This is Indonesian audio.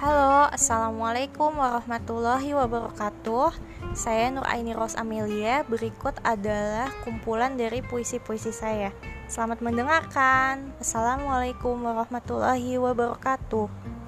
Halo, Assalamualaikum warahmatullahi wabarakatuh. Saya Nur Aini Ros Amelia. Berikut adalah kumpulan dari puisi-puisi saya. Selamat mendengarkan. Assalamualaikum warahmatullahi wabarakatuh.